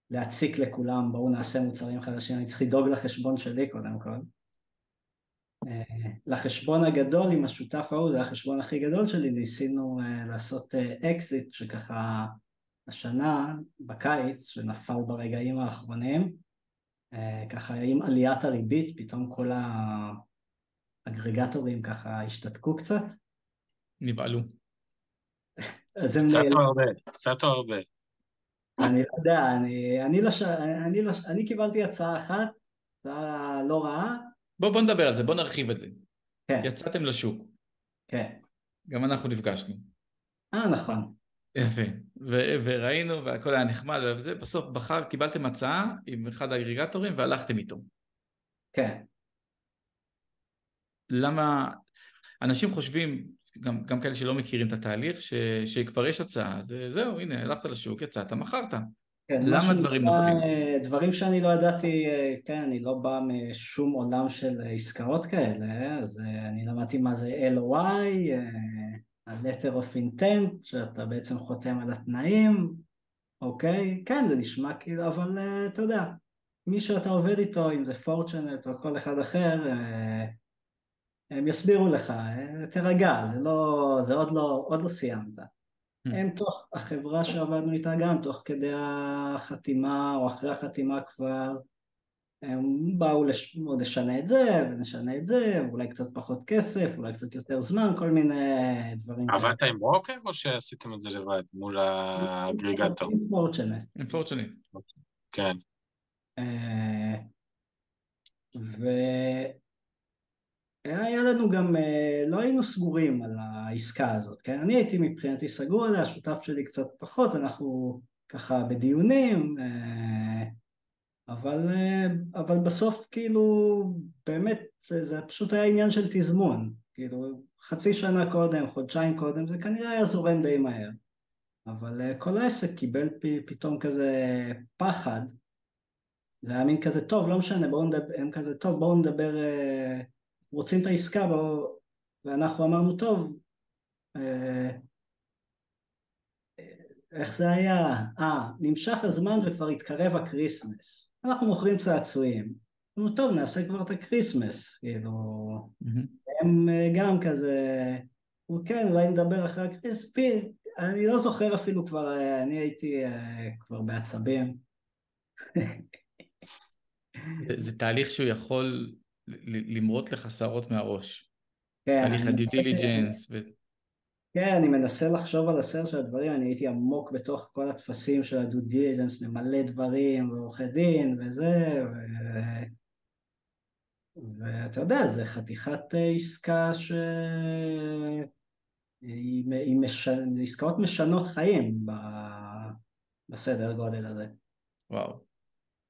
להציק לכולם, בואו נעשה מוצרים חדשים, אני צריך לדאוג לחשבון שלי קודם כל. לחשבון הגדול עם השותף ההוא, זה החשבון הכי גדול שלי, ניסינו לעשות אקזיט שככה השנה, בקיץ, שנפל ברגעים האחרונים, ככה עם עליית הריבית, פתאום כל האגרגטורים ככה השתתקו קצת. נבהלו. אז הם... קצת או הרבה, קצת או הרבה. אני לא יודע, אני, אני, לא, אני, לא, אני קיבלתי הצעה אחת, הצעה לא רעה, בוא, בוא נדבר על זה, בוא נרחיב את זה. כן. יצאתם לשוק. כן. גם אנחנו נפגשנו. אה, נכון. יפה. ו- וראינו והכל היה נחמד וזה, בסוף בחר, קיבלתם הצעה עם אחד האגריגטורים והלכתם איתו. כן. למה, אנשים חושבים, גם, גם כאלה שלא מכירים את התהליך, ש, שכבר יש הצעה, זה, זהו, הנה, הלכת לשוק, יצאת, מכרת. כן, מה למה דברים נופלים? אה, דברים שאני לא ידעתי, אה, כן, אני לא בא משום עולם של עסקאות כאלה, אז אה, אני למדתי מה זה LOI, אה, ה-letter of intent, שאתה בעצם חותם על התנאים, אוקיי? כן, זה נשמע כאילו, אבל אה, אתה יודע, מי שאתה עובד איתו, אם זה פורצ'נט או כל אחד אחר, אה, הם יסבירו לך, אה, תירגע, זה לא, זה עוד לא, עוד לא סיימת. הם תוך, החברה שעבדנו איתה גם, תוך כדי החתימה או אחרי החתימה כבר, הם באו לש... נשנה את זה ונשנה את זה, אולי קצת פחות כסף, אולי קצת יותר זמן, כל מיני דברים. עבדת עם ברוקר או שעשיתם את זה לבד מול האגריגטור? Unfortunate. אינפורצ'ונית. כן. אה, והיה לנו גם, אה, לא היינו סגורים על העסקה הזאת, כן? אני הייתי מבחינתי סגור עליה, השותף שלי קצת פחות, אנחנו ככה בדיונים, אה, אבל, אבל בסוף כאילו באמת זה, זה פשוט היה עניין של תזמון, כאילו חצי שנה קודם, חודשיים קודם, זה כנראה היה זורם די מהר, אבל כל העסק קיבל פ, פתאום כזה פחד. זה היה מין כזה, טוב, לא משנה, בואו נדבר, הם כזה, טוב, בואו נדבר, אה, רוצים את העסקה, בואו, ואנחנו אמרנו, טוב, אה, איך זה היה? אה, נמשך הזמן וכבר התקרב הקריסמס. אנחנו מוכרים צעצועים. אמרנו, טוב, נעשה כבר את הקריסמס, כאילו, הם אה, גם כזה, הוא כן, אולי נדבר אחרי הקריסמס, אני לא זוכר אפילו כבר, אני הייתי כבר בעצבים. זה, זה תהליך שהוא יכול למרוט לך שערות מהראש. כן, תהליך ה due diligence. כן, אני מנסה לחשוב על הסדר של הדברים, אני הייתי עמוק בתוך כל הטפסים של ה due diligence, ממלא דברים, ועורכי דין, וזה, ו... ואתה יודע, זה חתיכת עסקה ש... היא, היא מש... עסקאות משנות חיים ב... בסדר גודל הזה. וואו.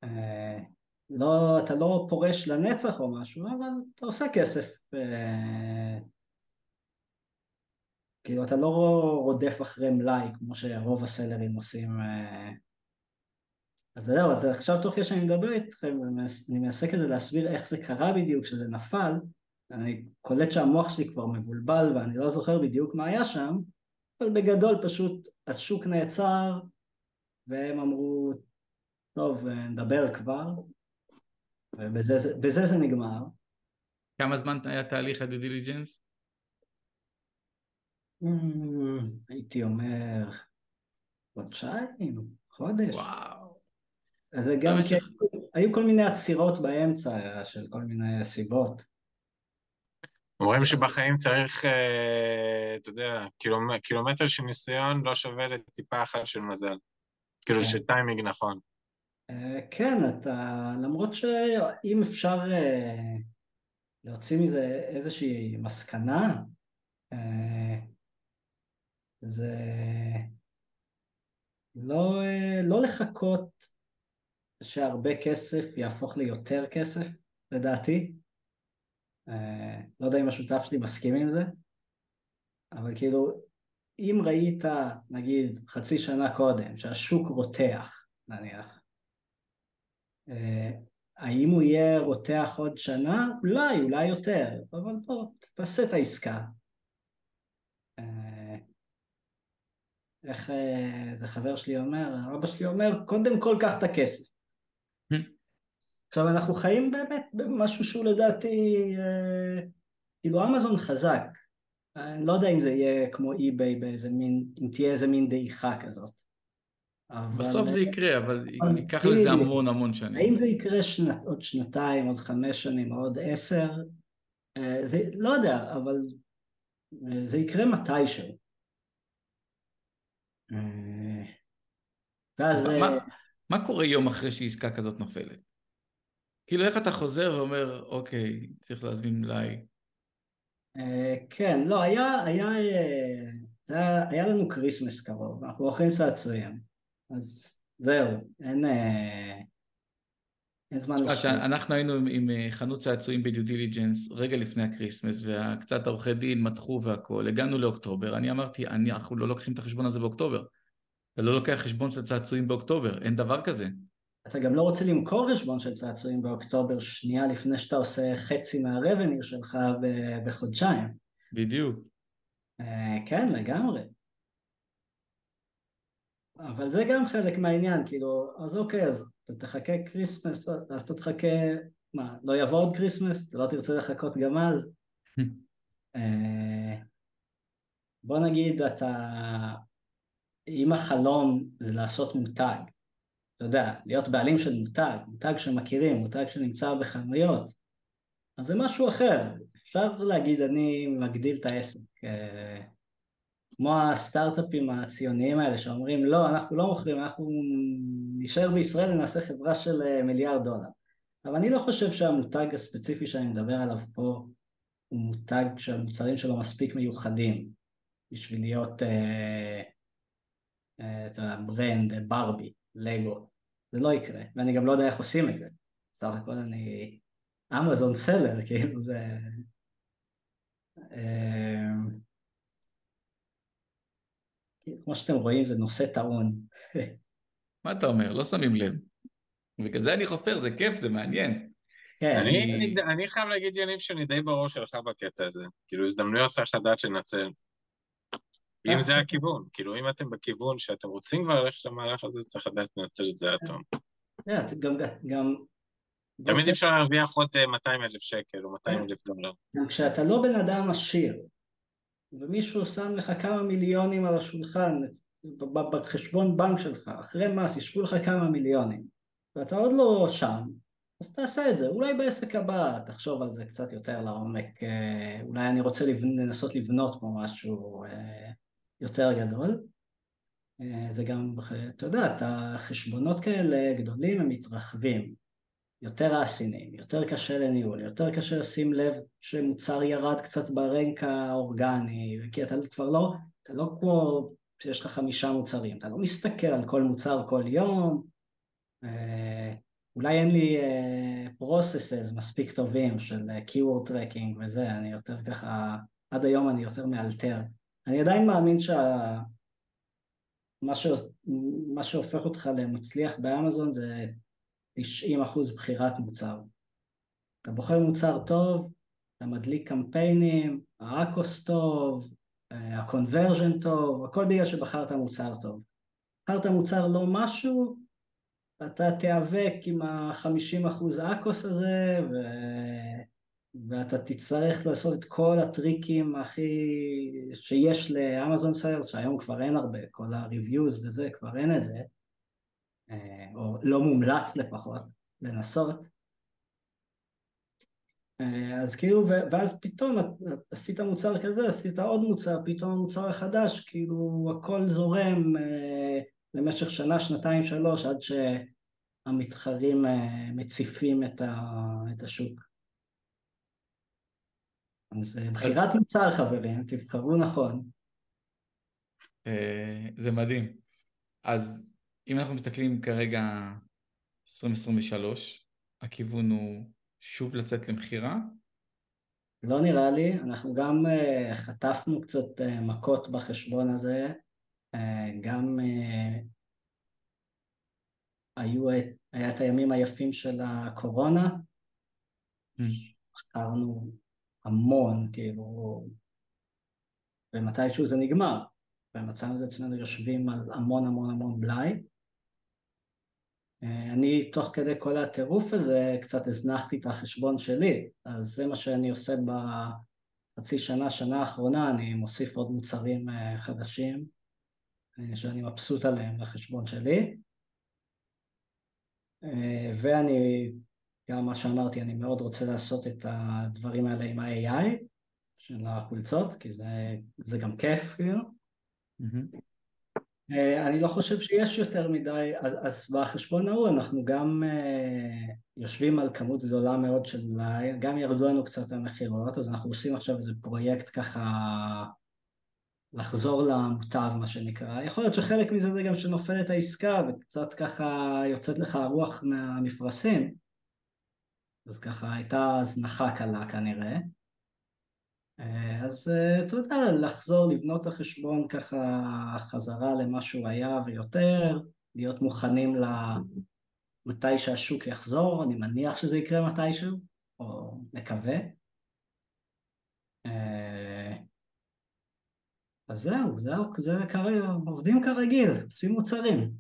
אה, לא, אתה לא פורש לנצח או משהו, אבל אתה עושה כסף. אה, כאילו אתה לא רודף אחרי מלאי כמו שרוב הסלרים עושים. אה. אז זהו, אז עכשיו תוך כדי שאני מדבר איתכם, אני מנסה כזה להסביר איך זה קרה בדיוק, כשזה נפל, אני קולט שהמוח שלי כבר מבולבל ואני לא זוכר בדיוק מה היה שם, אבל בגדול פשוט השוק נעצר והם אמרו, טוב, נדבר כבר, ובזה זה נגמר. כמה זמן היה תהליך ה due diligence? Mm, הייתי אומר חודשיים, חודש. וואו. אז זה גם כי היו כל מיני עצירות באמצע של כל מיני סיבות. אומרים שבחיים צריך, אה, אתה יודע, קילומטר של ניסיון לא שווה לטיפה אחת של מזל. כאילו כן. שטיימינג נכון. אה, כן, אתה, למרות שאם אפשר אה, להוציא מזה איזושהי מסקנה, זה לא, לא לחכות שהרבה כסף יהפוך ליותר כסף, לדעתי. לא יודע אם השותף שלי מסכים עם זה, אבל כאילו, אם ראית, נגיד, חצי שנה קודם, שהשוק רותח, נניח, אה, האם הוא יהיה רותח עוד שנה? אולי, אולי יותר, אבל בוא, תעשה את העסקה. איך איזה חבר שלי אומר, אבא שלי אומר, קודם כל קח את הכסף. עכשיו אנחנו חיים באמת במשהו שהוא לדעתי, אה, כאילו אמזון חזק, אני לא יודע אם זה יהיה כמו אי-ביי באיזה מין, אם תהיה איזה מין דעיכה כזאת. אבל... בסוף זה יקרה, אבל ייקח לזה המון המון שנים. האם זה יקרה שנת, עוד שנתיים, עוד חמש שנים, עוד עשר? אה, זה, לא יודע, אבל אה, זה יקרה מתישהו. אה, ואז... מה, מה קורה יום אחרי שעסקה כזאת נופלת? כאילו איך אתה חוזר ואומר, אוקיי, צריך להזמין מלאי. כן, לא, היה, היה, היה, היה לנו כריסמס קרוב, אנחנו מוכרים צעצועים. אז זהו, אין, אה, אין זמן לשחק. אנחנו היינו עם, עם אה, חנות צעצועים ב due diligence רגע לפני הקריסמס, וקצת עורכי דין מתחו והכול, הגענו לאוקטובר, אני אמרתי, אני, אנחנו לא לוקחים את החשבון הזה באוקטובר. אתה לא לוקח חשבון של צעצועים באוקטובר, אין דבר כזה. אתה גם לא רוצה למכור חשבון של צעצועים באוקטובר שנייה לפני שאתה עושה חצי מה revenue שלך בחודשיים. בדיוק. אה, כן, לגמרי. אבל זה גם חלק מהעניין, כאילו, אז אוקיי, אז אתה תחכה כריסמס, אז אתה תחכה, מה, לא יבוא עוד כריסמס? אתה לא תרצה לחכות גם אז? אה, בוא נגיד אתה, אם החלום זה לעשות מותג, אתה יודע, להיות בעלים של מותג, מותג שמכירים, מותג שנמצא בחנויות, אז זה משהו אחר. אפשר להגיד אני מגדיל את העסק. אה, כמו הסטארט-אפים הציוניים האלה שאומרים לא, אנחנו לא מוכרים, אנחנו נשאר בישראל ונעשה חברה של אה, מיליארד דולר. אבל אני לא חושב שהמותג הספציפי שאני מדבר עליו פה הוא מותג שהמוצרים שלו מספיק מיוחדים בשביל להיות אה, אה, ברנד, ברבי, לגו. זה לא יקרה, ואני גם לא יודע איך עושים את זה. סך הכל אני אמזון סלר, כאילו זה... אה, כמו שאתם רואים זה נושא טעון. מה אתה אומר? לא שמים לב. בגלל זה אני חופר, זה כיף, זה מעניין. כן, אני, אני... אני חייב להגיד, יניב, שאני די בראש שלך בקטע הזה. כאילו, הזדמנויות צריך לדעת שנצל. אם זה הכיוון, כאילו, אם אתם בכיוון שאתם רוצים כבר ללכת למהלך הזה, צריך לדעת לנצל את זה עד תום. גם, גם... תמיד אפשר להרוויח עוד 200 אלף שקל או 200 אלף דולר. כשאתה לא בן אדם עשיר, ומישהו שם לך כמה מיליונים על השולחן, בחשבון בנק שלך, אחרי מס ישבו לך כמה מיליונים, ואתה עוד לא שם, אז תעשה את זה. אולי בעסק הבא תחשוב על זה קצת יותר לעומק. אה, אולי אני רוצה לנסות לבנות פה משהו אה, יותר גדול. אה, זה גם, אתה יודע, החשבונות כאלה גדולים הם מתרחבים. יותר אסינים, יותר קשה לניהול, יותר קשה לשים לב שמוצר ירד קצת ברנק האורגני, כי אתה כבר לא, אתה לא כמו שיש לך חמישה מוצרים, אתה לא מסתכל על כל מוצר כל יום, אה, אולי אין לי פרוססס uh, מספיק טובים של uh, keyword tracking וזה, אני יותר ככה, עד היום אני יותר מאלתר. אני עדיין מאמין שה... מה, ש... שהופך אותך למצליח באמזון זה 90% בחירת מוצר. אתה בוחר מוצר טוב, אתה מדליק קמפיינים, האקוס טוב, הקונברג'ן טוב, הכל בגלל שבחרת מוצר טוב. בחרת מוצר לא משהו, אתה תיאבק עם ה-50% אקוס הזה ו... ואתה תצטרך לעשות את כל הטריקים הכי שיש לאמזון סיילס, שהיום כבר אין הרבה, כל ה-reviews וזה, כבר אין את זה, אה, או לא מומלץ לפחות, לנסות. אה, אז כאילו, ואז פתאום עשית מוצר כזה, עשית עוד מוצר, פתאום המוצר החדש, כאילו הכל זורם אה, למשך שנה, שנתיים, שלוש, עד שהמתחרים מציפים את השוק. אז בחירת מוצר חברים, תבחרו נכון. זה מדהים. אז אם אנחנו מסתכלים כרגע 2023, הכיוון הוא שוב לצאת למכירה? לא נראה לי, אנחנו גם uh, חטפנו קצת uh, מכות בחשבון הזה, uh, גם היו, היה את הימים היפים של הקורונה, mm. מכרנו המון, כאילו, ומתישהו זה נגמר, ומצאנו את עצמנו יושבים על המון המון המון בלאי, אה, אני תוך כדי כל הטירוף הזה קצת הזנחתי את החשבון שלי, אז זה מה שאני עושה בחצי שנה, שנה האחרונה, אני מוסיף עוד מוצרים אה, חדשים אה, שאני מבסוט עליהם לחשבון שלי. ואני, גם מה שאמרתי, אני מאוד רוצה לעשות את הדברים האלה עם ה-AI של החולצות, כי זה, זה גם כיף כאילו. mm-hmm. אה, אני לא חושב שיש יותר מדי, אז, אז בחשבון ההוא אנחנו גם uh, יושבים על כמות גדולה מאוד של מלאי, גם ירדו לנו קצת המכירות, אז אנחנו עושים עכשיו איזה פרויקט ככה לחזור למוטב מה שנקרא, יכול להיות שחלק מזה זה גם שנופלת העסקה וקצת ככה יוצאת לך הרוח מהמפרשים, אז ככה הייתה הזנחה קלה כנראה. Uh, אז אה, אתה יודע, לחזור, לבנות את החשבון ככה חזרה למה שהוא היה ויותר, להיות מוכנים למתי שהשוק יחזור, אני מניח שזה יקרה מתישהו, או מקווה. אה, אז זהו, זהו, זה כרגע, עובדים כרגיל, עושים מוצרים.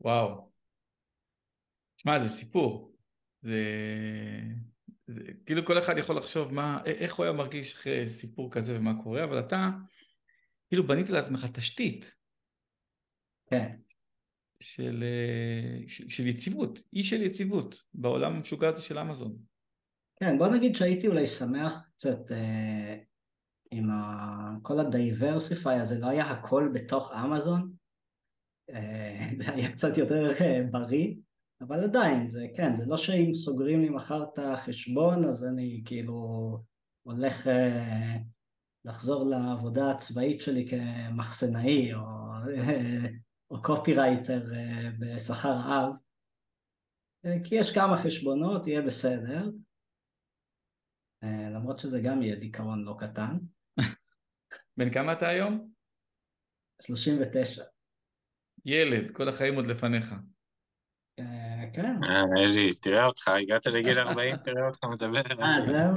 וואו. תשמע, זה סיפור. זה... כאילו כל אחד יכול לחשוב מה, איך הוא היה מרגיש אחרי סיפור כזה ומה קורה, אבל אתה כאילו בנית לעצמך תשתית. כן. של, של, של יציבות, אי של יציבות בעולם המשוגע הזה של אמזון. כן, בוא נגיד שהייתי אולי שמח קצת אה, עם ה... כל ה diversify הזה, לא היה הכל בתוך אמזון, אה, זה היה קצת יותר אה, בריא, אבל עדיין, זה כן, זה לא שאם סוגרים לי מחר את החשבון, אז אני כאילו הולך אה, לחזור לעבודה הצבאית שלי כמחסנאי, או, או קופירייטר בשכר אב, כי יש כמה חשבונות, יהיה בסדר, למרות שזה גם יהיה דיכאון לא קטן. בן כמה אתה היום? 39. ילד, כל החיים עוד לפניך. אה, כן. אה, אלי, תראה אותך, הגעת לגיל 40, תראה אותך מדבר. אה, זהו?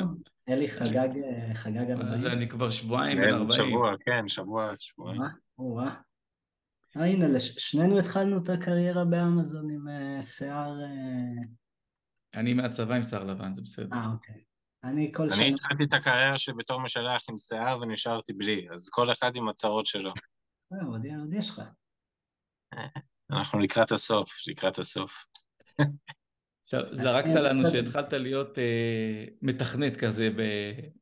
אלי חגג 40. אז אני כבר שבועיים בן 40. שבוע, כן, שבוע, שבועיים. וואה. הנה, שנינו התחלנו את הקריירה באמזון עם שיער... אני מהצבא עם שיער לבן, זה בסדר. אה, אוקיי. אני כל שנה... אני התחלתי את הקריירה שלי בתור משלח עם שיער ונשארתי בלי, אז כל אחד עם הצרות שלו. אה, עוד יש לך. אנחנו לקראת הסוף, לקראת הסוף. זרקת לנו שהתחלת להיות uh, מתכנת כזה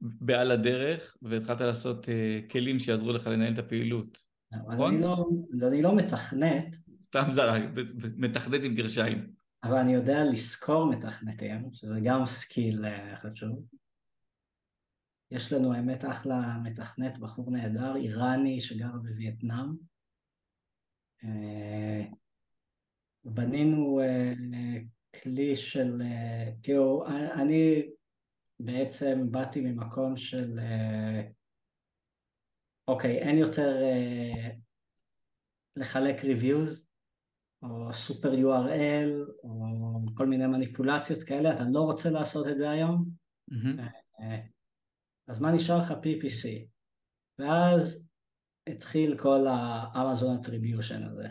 בעל הדרך, והתחלת לעשות uh, כלים שיעזרו לך לנהל את הפעילות, נכון? אני לא, אני לא מתכנת. סתם זרק, מתכנת עם גרשיים. אבל אני יודע לשכור מתכנתים, שזה גם skill אה, חשוב. יש לנו האמת אחלה מתכנת, בחור נהדר, איראני שגר בווייטנאם. בנינו אה, כלי של, כאילו, אני בעצם באתי ממקום של, אוקיי, אין יותר לחלק reviews, או super URL, או כל מיני מניפולציות כאלה, אתה לא רוצה לעשות את זה היום, mm-hmm. אז מה נשאר לך PPC? ואז התחיל כל האמזון Attribution הזה.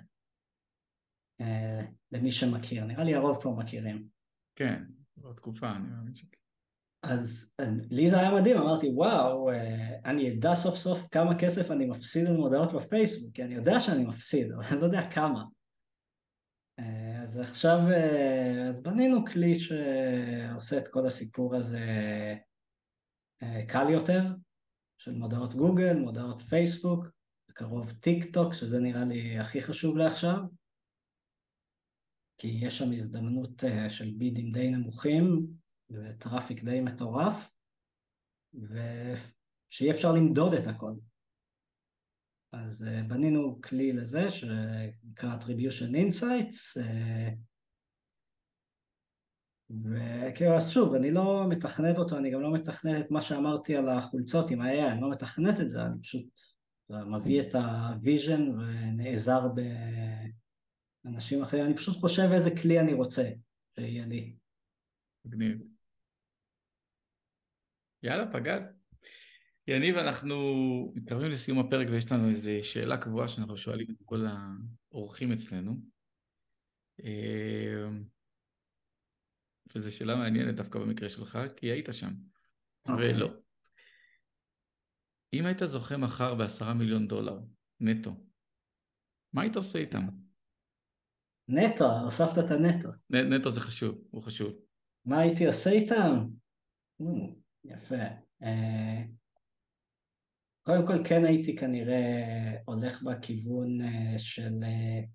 אה, למי שמכיר, נראה לי הרוב כבר מכירים. כן, בתקופה, אני מאמין שכן. אז לי זה היה מדהים, אמרתי וואו, uh, אני אדע סוף סוף כמה כסף אני מפסיד על מודעות בפייסבוק, כי אני יודע שאני מפסיד, אבל אני לא יודע כמה. אז עכשיו, אז בנינו כלי שעושה את כל הסיפור הזה קל יותר, של מודעות גוגל, מודעות פייסבוק, בקרוב טיק טוק, שזה נראה לי הכי חשוב לעכשיו, כי יש שם הזדמנות אה, של bid ים די נמוכים ו traffic די מטורף, ושיהיה אפשר למדוד את הכל. אז אה, בנינו כלי לזה שנקרא Attribution Insights, אה, וכאילו, אז שוב, אני לא מתכנת אותו, אני גם לא מתכנת את מה שאמרתי על החולצות עם ה-AI, אני לא מתכנת את זה, אני פשוט מביא את ה vision ונעזר באנשים אחרים, אני פשוט חושב איזה כלי אני רוצה שיהיה לי. מגניב. יאללה, פגז. יניב, אנחנו מתקרבים לסיום הפרק ויש לנו איזו שאלה קבועה שאנחנו שואלים את כל האורחים אצלנו. אה, וזו שאלה מעניינת דווקא במקרה שלך, כי היית שם. Okay. אוקיי. ולא. אם היית זוכה מחר בעשרה מיליון דולר, נטו, מה היית עושה איתם? נטו, הוספת את הנטו. נטו זה חשוב, הוא חשוב. מה הייתי עושה איתם? יפה. Uh, קודם כל כן הייתי כנראה הולך בכיוון uh, של uh,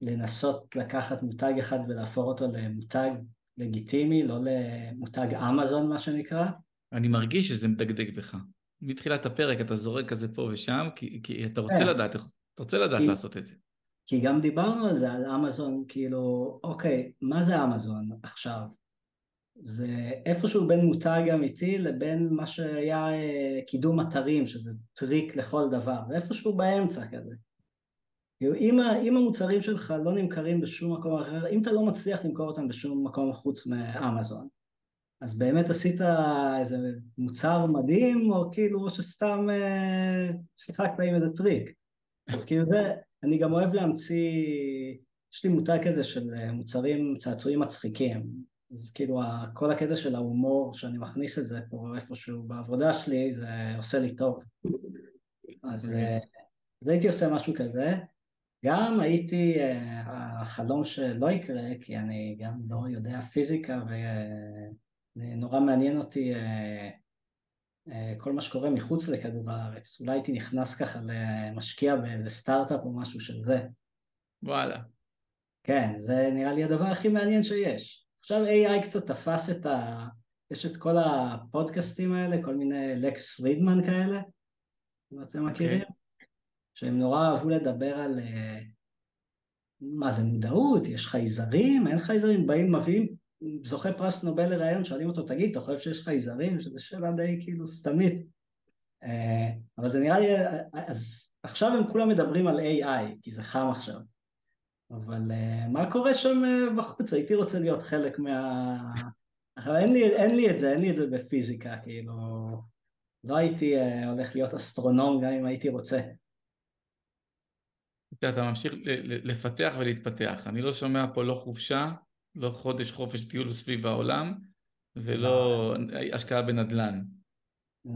לנסות לקחת מותג אחד ולהפוך אותו למותג לגיטימי, לא למותג אמזון מה שנקרא. אני מרגיש שזה מדגדג בך. מתחילת הפרק אתה זורק כזה פה ושם, כי, כי אתה רוצה. לדעת, אתה רוצה לדעת לעשות את זה. כי גם דיברנו על זה, על אמזון, כאילו, אוקיי, מה זה אמזון עכשיו? זה איפשהו בין מותג אמיתי לבין מה שהיה אה, קידום אתרים, שזה טריק לכל דבר, זה איפשהו באמצע כזה. כאילו, אם, אם המוצרים שלך לא נמכרים בשום מקום אחר, אם אתה לא מצליח למכור אותם בשום מקום חוץ מאמזון, אז באמת עשית איזה מוצר מדהים, או כאילו, או שסתם אה, שיחקת עם איזה טריק. אז כאילו זה, אני גם אוהב להמציא, יש לי מותג כזה של אה, מוצרים, צעצועים מצחיקים. אז כאילו כל הקטע של ההומור, שאני מכניס את זה פה איפשהו בעבודה שלי, זה עושה לי טוב. אז, אה, אז הייתי עושה משהו כזה. גם הייתי, החלום שלא יקרה, כי אני גם לא יודע פיזיקה ונורא מעניין אותי כל מה שקורה מחוץ לכדור הארץ. אולי הייתי נכנס ככה למשקיע באיזה סטארט-אפ או משהו של זה. וואלה. כן, זה נראה לי הדבר הכי מעניין שיש. עכשיו AI קצת תפס את ה... יש את כל הפודקאסטים האלה, כל מיני לקס פרידמן כאלה, אם אתם מכירים. Okay. שהם נורא אהבו לדבר על אה, מה זה מודעות, יש חייזרים, אין חייזרים, באים מביאים זוכה פרס נובל לראיון, שואלים אותו, תגיד, אתה חושב שיש חייזרים? שזו שאלה די כאילו סתמית. אה, אבל זה נראה לי, אז עכשיו הם כולם מדברים על AI, כי זה חם עכשיו. אבל אה, מה קורה שם בחוץ? הייתי רוצה להיות חלק מה... אבל אין לי, אין לי את זה, אין לי את זה בפיזיקה, כאילו... לא הייתי הולך להיות אסטרונום גם אם הייתי רוצה. אתה ממשיך לפתח ולהתפתח. אני לא שומע פה לא חופשה, לא חודש חופש טיול סביב העולם, ולא השקעה בנדל"ן.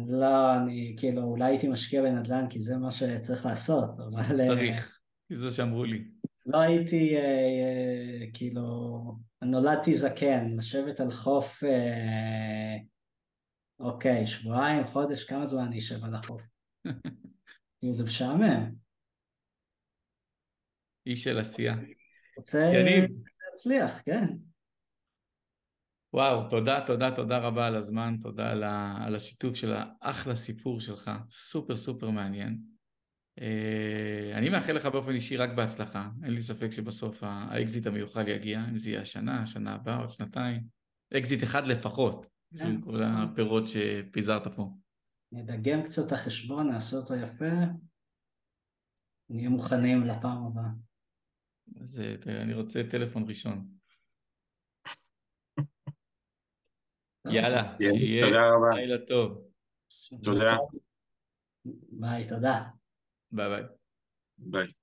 לא, אני כאילו, אולי הייתי משקיע בנדל"ן כי זה מה שצריך לעשות, אבל... אה, צריך, כי זה שאמרו לי. לא הייתי, אה, אה, כאילו, נולדתי זקן, לשבת על חוף, אה, אוקיי, שבועיים, חודש, כמה זמן אני אשב על החוף? כאילו, זה משעמם. איש של עשייה. רוצה יניב. להצליח, כן. וואו, תודה, תודה, תודה רבה על הזמן, תודה על, ה, על השיתוף של האחלה סיפור שלך, סופר סופר מעניין. אה, אני מאחל לך באופן אישי רק בהצלחה, אין לי ספק שבסוף האקזיט המיוחל יגיע, אם זה יהיה השנה, השנה הבאה, עוד שנתיים. אקזיט אחד לפחות, כן. עם כל הפירות שפיזרת פה. נדגם קצת החשבון, נעשה אותו יפה, נהיה מוכנים לפעם הבאה. אז אה, אני רוצה טלפון ראשון. יאללה, שיהיה לילה טוב. תודה. ביי, תודה. ביי ביי. ביי.